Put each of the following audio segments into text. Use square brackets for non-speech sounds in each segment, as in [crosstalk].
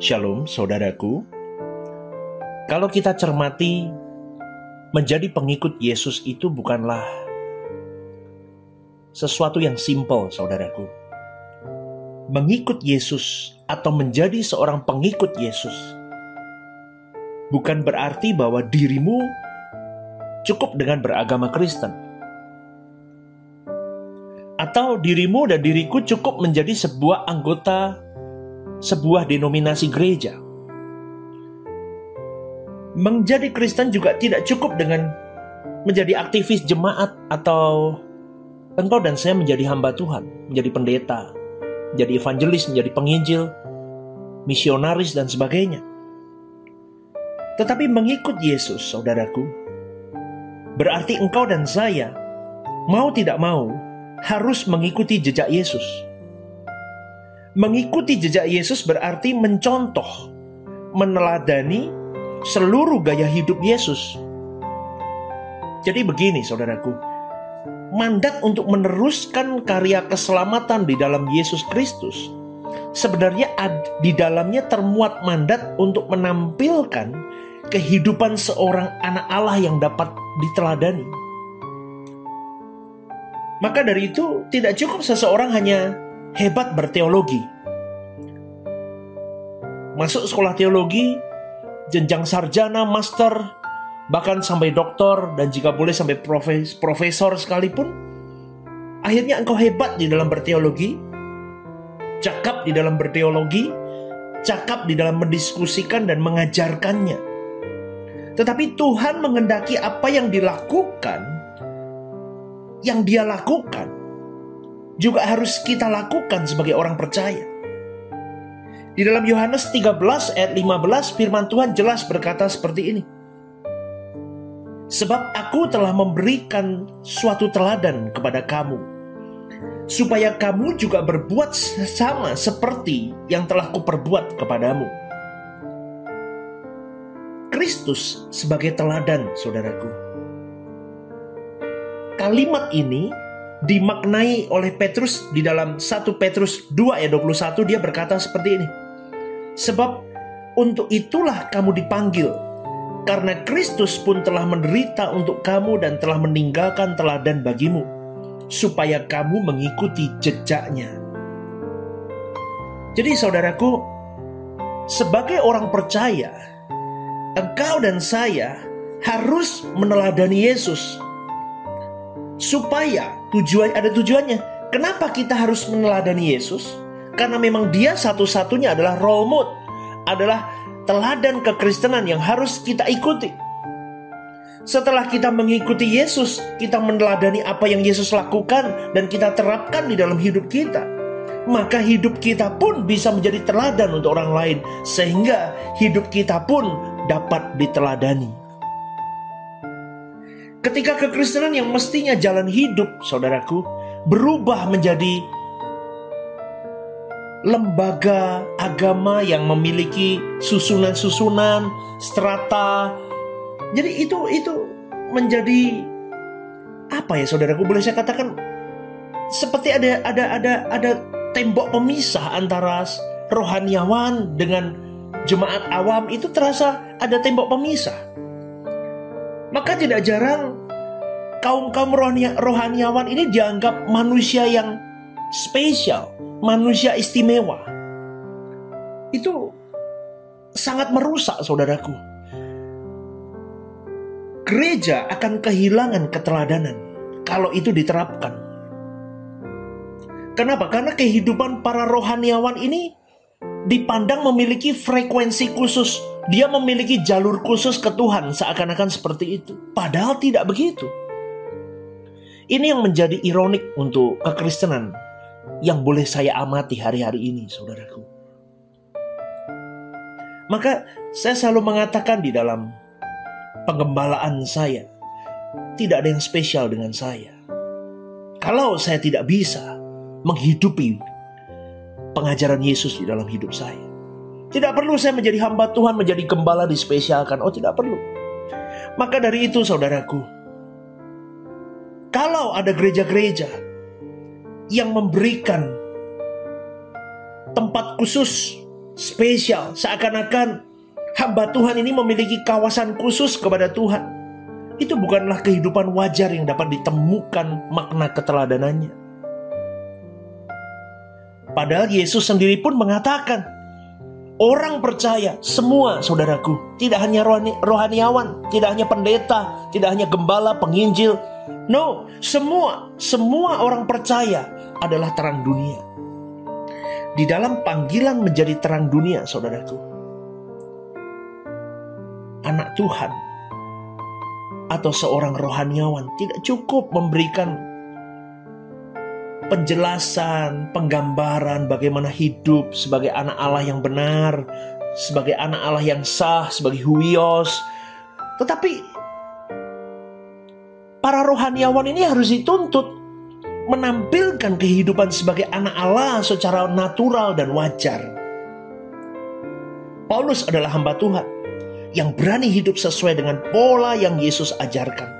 Shalom, saudaraku. Kalau kita cermati, menjadi pengikut Yesus itu bukanlah sesuatu yang simpel, saudaraku. Mengikut Yesus atau menjadi seorang pengikut Yesus bukan berarti bahwa dirimu cukup dengan beragama Kristen, atau dirimu dan diriku cukup menjadi sebuah anggota sebuah denominasi gereja. Menjadi Kristen juga tidak cukup dengan menjadi aktivis jemaat atau engkau dan saya menjadi hamba Tuhan, menjadi pendeta, menjadi evangelis, menjadi penginjil, misionaris dan sebagainya. Tetapi mengikut Yesus, saudaraku, berarti engkau dan saya mau tidak mau harus mengikuti jejak Yesus Mengikuti jejak Yesus berarti mencontoh, meneladani seluruh gaya hidup Yesus. Jadi begini saudaraku, mandat untuk meneruskan karya keselamatan di dalam Yesus Kristus sebenarnya di dalamnya termuat mandat untuk menampilkan kehidupan seorang anak Allah yang dapat diteladani. Maka dari itu tidak cukup seseorang hanya hebat berteologi. Masuk sekolah teologi, jenjang sarjana, master, bahkan sampai doktor dan jika boleh sampai profes, profesor sekalipun, akhirnya engkau hebat di dalam berteologi, cakap di dalam berteologi, cakap di dalam mendiskusikan dan mengajarkannya. Tetapi Tuhan mengendaki apa yang dilakukan, yang dia lakukan juga harus kita lakukan sebagai orang percaya. Di dalam Yohanes 13 ayat 15 firman Tuhan jelas berkata seperti ini. Sebab aku telah memberikan suatu teladan kepada kamu supaya kamu juga berbuat sama seperti yang telah kuperbuat kepadamu. Kristus sebagai teladan, saudaraku. Kalimat ini dimaknai oleh Petrus di dalam 1 Petrus 2 ayat 21 dia berkata seperti ini. Sebab untuk itulah kamu dipanggil karena Kristus pun telah menderita untuk kamu dan telah meninggalkan teladan bagimu supaya kamu mengikuti jejaknya. Jadi saudaraku, sebagai orang percaya, engkau dan saya harus meneladani Yesus supaya tujuan ada tujuannya. Kenapa kita harus meneladani Yesus? Karena memang dia satu-satunya adalah role model, adalah teladan kekristenan yang harus kita ikuti. Setelah kita mengikuti Yesus, kita meneladani apa yang Yesus lakukan dan kita terapkan di dalam hidup kita. Maka hidup kita pun bisa menjadi teladan untuk orang lain sehingga hidup kita pun dapat diteladani. Ketika kekristenan yang mestinya jalan hidup, saudaraku, berubah menjadi lembaga agama yang memiliki susunan-susunan, strata. Jadi itu itu menjadi apa ya saudaraku boleh saya katakan seperti ada ada ada ada tembok pemisah antara rohaniawan dengan jemaat awam itu terasa ada tembok pemisah. Maka tidak jarang kaum-kaum rohaniawan ini dianggap manusia yang spesial, manusia istimewa. Itu sangat merusak saudaraku. Gereja akan kehilangan keteladanan kalau itu diterapkan. Kenapa? Karena kehidupan para rohaniawan ini dipandang memiliki frekuensi khusus dia memiliki jalur khusus ke Tuhan seakan-akan seperti itu. Padahal tidak begitu. Ini yang menjadi ironik untuk kekristenan yang boleh saya amati hari-hari ini, saudaraku. Maka saya selalu mengatakan di dalam pengembalaan saya, tidak ada yang spesial dengan saya. Kalau saya tidak bisa menghidupi pengajaran Yesus di dalam hidup saya, tidak perlu saya menjadi hamba Tuhan, menjadi gembala dispesialkan. Oh, tidak perlu. Maka dari itu, saudaraku, kalau ada gereja-gereja yang memberikan tempat khusus spesial, seakan-akan hamba Tuhan ini memiliki kawasan khusus kepada Tuhan. Itu bukanlah kehidupan wajar yang dapat ditemukan makna keteladanannya. Padahal Yesus sendiri pun mengatakan, orang percaya semua saudaraku, tidak hanya rohani, rohaniawan, tidak hanya pendeta, tidak hanya gembala, penginjil. No, semua, semua orang percaya adalah terang dunia. Di dalam panggilan menjadi terang dunia, saudaraku, anak Tuhan atau seorang rohaniawan tidak cukup memberikan penjelasan, penggambaran bagaimana hidup sebagai anak Allah yang benar, sebagai anak Allah yang sah, sebagai huios. Tetapi para rohaniawan ini harus dituntut menampilkan kehidupan sebagai anak Allah secara natural dan wajar. Paulus adalah hamba Tuhan yang berani hidup sesuai dengan pola yang Yesus ajarkan.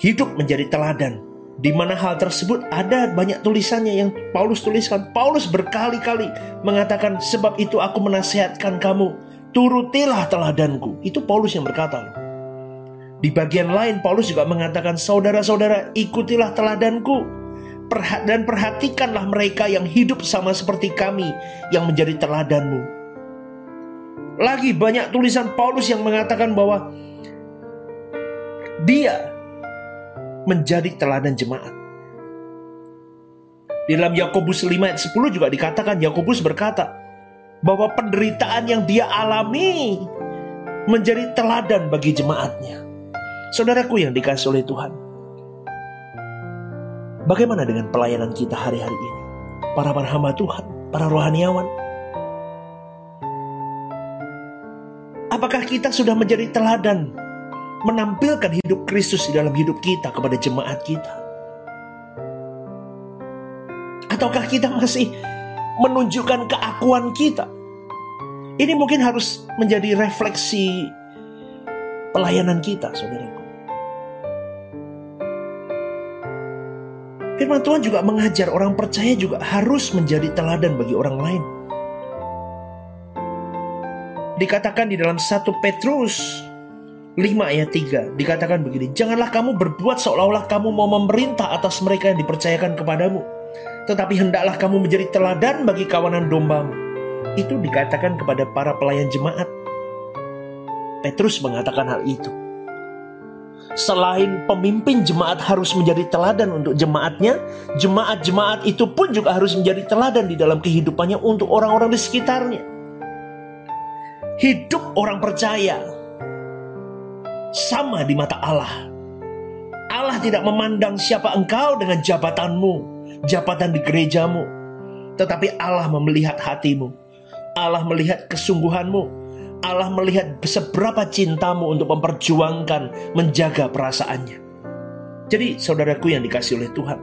Hidup menjadi teladan, di mana hal tersebut ada banyak tulisannya yang Paulus tuliskan. Paulus berkali-kali mengatakan, "Sebab itu aku menasihatkan kamu, turutilah teladanku." Itu Paulus yang berkata. Di bagian lain Paulus juga mengatakan, "Saudara-saudara, ikutilah teladanku dan perhatikanlah mereka yang hidup sama seperti kami yang menjadi teladanmu." Lagi banyak tulisan Paulus yang mengatakan bahwa dia menjadi teladan jemaat. Di dalam Yakobus 5 ayat 10 juga dikatakan Yakobus berkata bahwa penderitaan yang dia alami menjadi teladan bagi jemaatnya. Saudaraku yang dikasih oleh Tuhan. Bagaimana dengan pelayanan kita hari-hari ini? Para hamba Tuhan, para rohaniawan, Apakah kita sudah menjadi teladan menampilkan hidup Kristus di dalam hidup kita kepada jemaat kita? Ataukah kita masih menunjukkan keakuan kita? Ini mungkin harus menjadi refleksi pelayanan kita, saudaraku. Firman Tuhan juga mengajar orang percaya juga harus menjadi teladan bagi orang lain dikatakan di dalam 1 Petrus 5 ayat 3 dikatakan begini Janganlah kamu berbuat seolah-olah kamu mau memerintah atas mereka yang dipercayakan kepadamu Tetapi hendaklah kamu menjadi teladan bagi kawanan dombamu. Itu dikatakan kepada para pelayan jemaat. Petrus mengatakan hal itu. Selain pemimpin jemaat harus menjadi teladan untuk jemaatnya, jemaat-jemaat itu pun juga harus menjadi teladan di dalam kehidupannya untuk orang-orang di sekitarnya. Hidup orang percaya sama di mata Allah. Allah tidak memandang siapa engkau dengan jabatanmu, jabatan di gerejamu, tetapi Allah melihat hatimu. Allah melihat kesungguhanmu. Allah melihat seberapa cintamu untuk memperjuangkan, menjaga perasaannya. Jadi, saudaraku yang dikasih oleh Tuhan,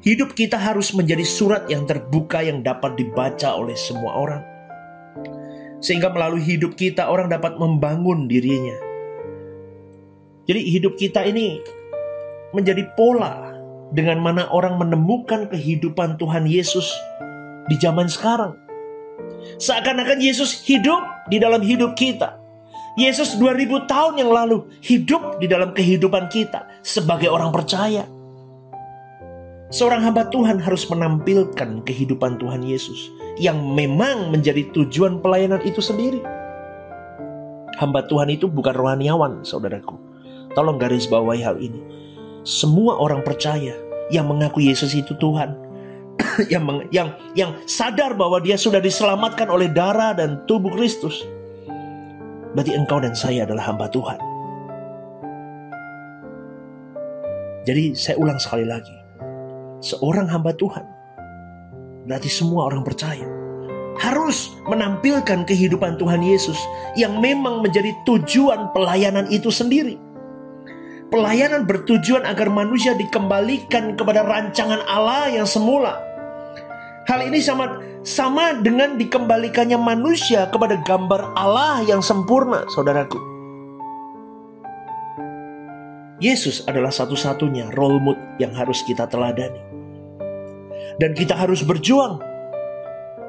hidup kita harus menjadi surat yang terbuka yang dapat dibaca oleh semua orang sehingga melalui hidup kita orang dapat membangun dirinya. Jadi hidup kita ini menjadi pola dengan mana orang menemukan kehidupan Tuhan Yesus di zaman sekarang. Seakan-akan Yesus hidup di dalam hidup kita. Yesus 2000 tahun yang lalu hidup di dalam kehidupan kita sebagai orang percaya. Seorang hamba Tuhan harus menampilkan kehidupan Tuhan Yesus yang memang menjadi tujuan pelayanan itu sendiri. Hamba Tuhan itu bukan rohaniawan, saudaraku. Tolong garis bawahi hal ini. Semua orang percaya yang mengaku Yesus itu Tuhan, [coughs] yang meng, yang yang sadar bahwa dia sudah diselamatkan oleh darah dan tubuh Kristus. Berarti engkau dan saya adalah hamba Tuhan. Jadi saya ulang sekali lagi seorang hamba Tuhan, berarti semua orang percaya, harus menampilkan kehidupan Tuhan Yesus yang memang menjadi tujuan pelayanan itu sendiri. Pelayanan bertujuan agar manusia dikembalikan kepada rancangan Allah yang semula. Hal ini sama sama dengan dikembalikannya manusia kepada gambar Allah yang sempurna, saudaraku. Yesus adalah satu-satunya role model yang harus kita teladani. Dan kita harus berjuang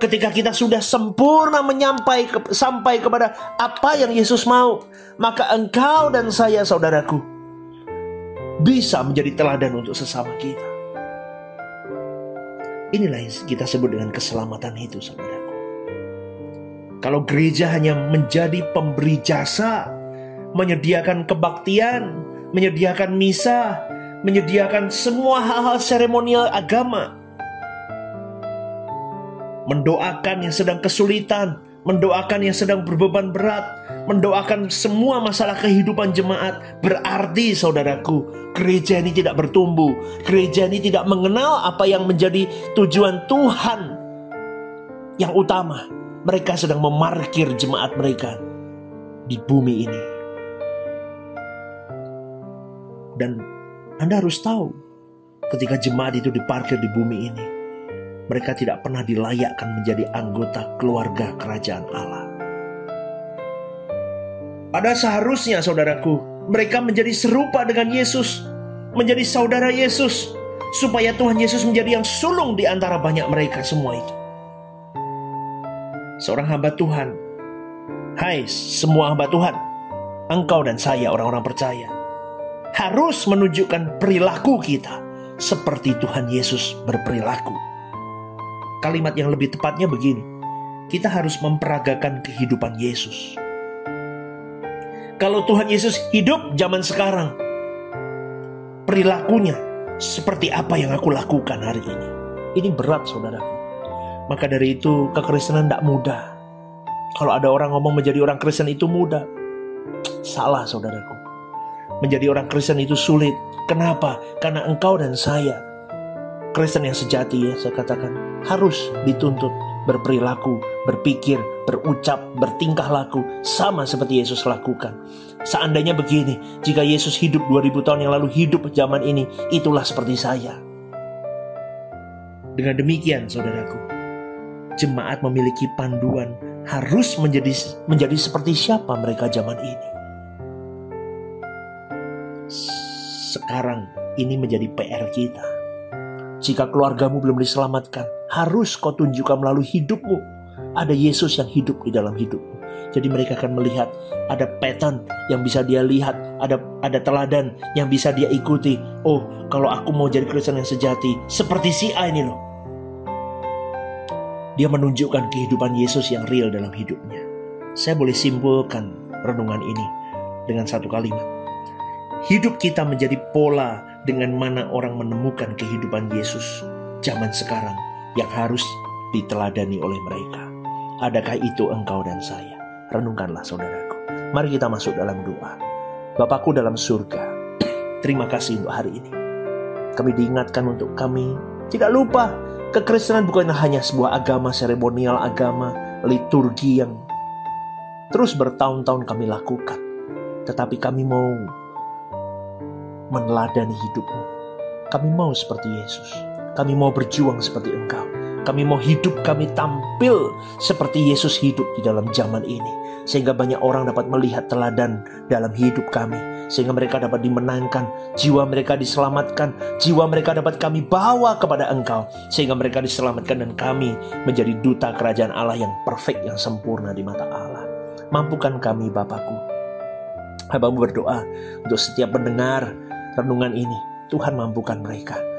ketika kita sudah sempurna menyampai ke, sampai kepada apa yang Yesus mau, maka engkau dan saya saudaraku bisa menjadi teladan untuk sesama kita. Inilah yang kita sebut dengan keselamatan itu saudaraku. Kalau gereja hanya menjadi pemberi jasa, menyediakan kebaktian, menyediakan misa, menyediakan semua hal-hal seremonial agama, mendoakan yang sedang kesulitan, mendoakan yang sedang berbeban berat, mendoakan semua masalah kehidupan jemaat, berarti saudaraku, gereja ini tidak bertumbuh, gereja ini tidak mengenal apa yang menjadi tujuan Tuhan yang utama. Mereka sedang memarkir jemaat mereka di bumi ini. Dan Anda harus tahu, ketika jemaat itu diparkir di bumi ini, mereka tidak pernah dilayakkan menjadi anggota keluarga kerajaan Allah. Pada seharusnya saudaraku, mereka menjadi serupa dengan Yesus, menjadi saudara Yesus, supaya Tuhan Yesus menjadi yang sulung di antara banyak mereka semua itu. Seorang hamba Tuhan, hai semua hamba Tuhan, engkau dan saya orang-orang percaya, harus menunjukkan perilaku kita seperti Tuhan Yesus berperilaku. Kalimat yang lebih tepatnya begini: kita harus memperagakan kehidupan Yesus. Kalau Tuhan Yesus hidup zaman sekarang, perilakunya seperti apa yang aku lakukan hari ini. Ini berat, saudaraku. Maka dari itu, kekristenan tidak mudah. Kalau ada orang ngomong menjadi orang Kristen itu mudah, salah, saudaraku. Menjadi orang Kristen itu sulit. Kenapa? Karena engkau dan saya Kristen yang sejati ya saya katakan harus dituntut berperilaku, berpikir, berucap, bertingkah laku sama seperti Yesus lakukan. Seandainya begini, jika Yesus hidup 2000 tahun yang lalu hidup zaman ini, itulah seperti saya. Dengan demikian, saudaraku, jemaat memiliki panduan harus menjadi menjadi seperti siapa mereka zaman ini. Sekarang ini menjadi PR kita jika keluargamu belum diselamatkan, harus kau tunjukkan melalui hidupmu. Ada Yesus yang hidup di dalam hidupmu. Jadi mereka akan melihat ada pattern yang bisa dia lihat, ada ada teladan yang bisa dia ikuti. Oh, kalau aku mau jadi Kristen yang sejati, seperti si A ini loh. Dia menunjukkan kehidupan Yesus yang real dalam hidupnya. Saya boleh simpulkan renungan ini dengan satu kalimat. Hidup kita menjadi pola dengan mana orang menemukan kehidupan Yesus zaman sekarang yang harus diteladani oleh mereka. Adakah itu engkau dan saya? Renungkanlah saudaraku. Mari kita masuk dalam doa. Bapakku dalam surga, [clears throat] terima kasih untuk hari ini. Kami diingatkan untuk kami tidak lupa kekristenan bukan hanya sebuah agama seremonial agama liturgi yang terus bertahun-tahun kami lakukan. Tetapi kami mau meneladani hidupmu. Kami mau seperti Yesus. Kami mau berjuang seperti Engkau. Kami mau hidup kami tampil seperti Yesus hidup di dalam zaman ini. Sehingga banyak orang dapat melihat teladan dalam hidup kami. Sehingga mereka dapat dimenangkan, jiwa mereka diselamatkan, jiwa mereka dapat kami bawa kepada Engkau. Sehingga mereka diselamatkan dan kami menjadi duta kerajaan Allah yang perfect, yang sempurna di mata Allah. Mampukan kami Bapakku. Hambamu berdoa untuk setiap pendengar renungan ini, Tuhan mampukan mereka.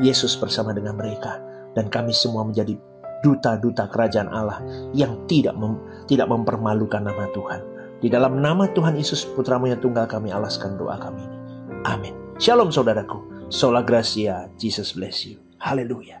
Yesus bersama dengan mereka dan kami semua menjadi duta-duta kerajaan Allah yang tidak mem, tidak mempermalukan nama Tuhan. Di dalam nama Tuhan Yesus Putramu yang tunggal kami alaskan doa kami ini. Amin. Shalom saudaraku. Sola Gracia. Jesus bless you. Haleluya.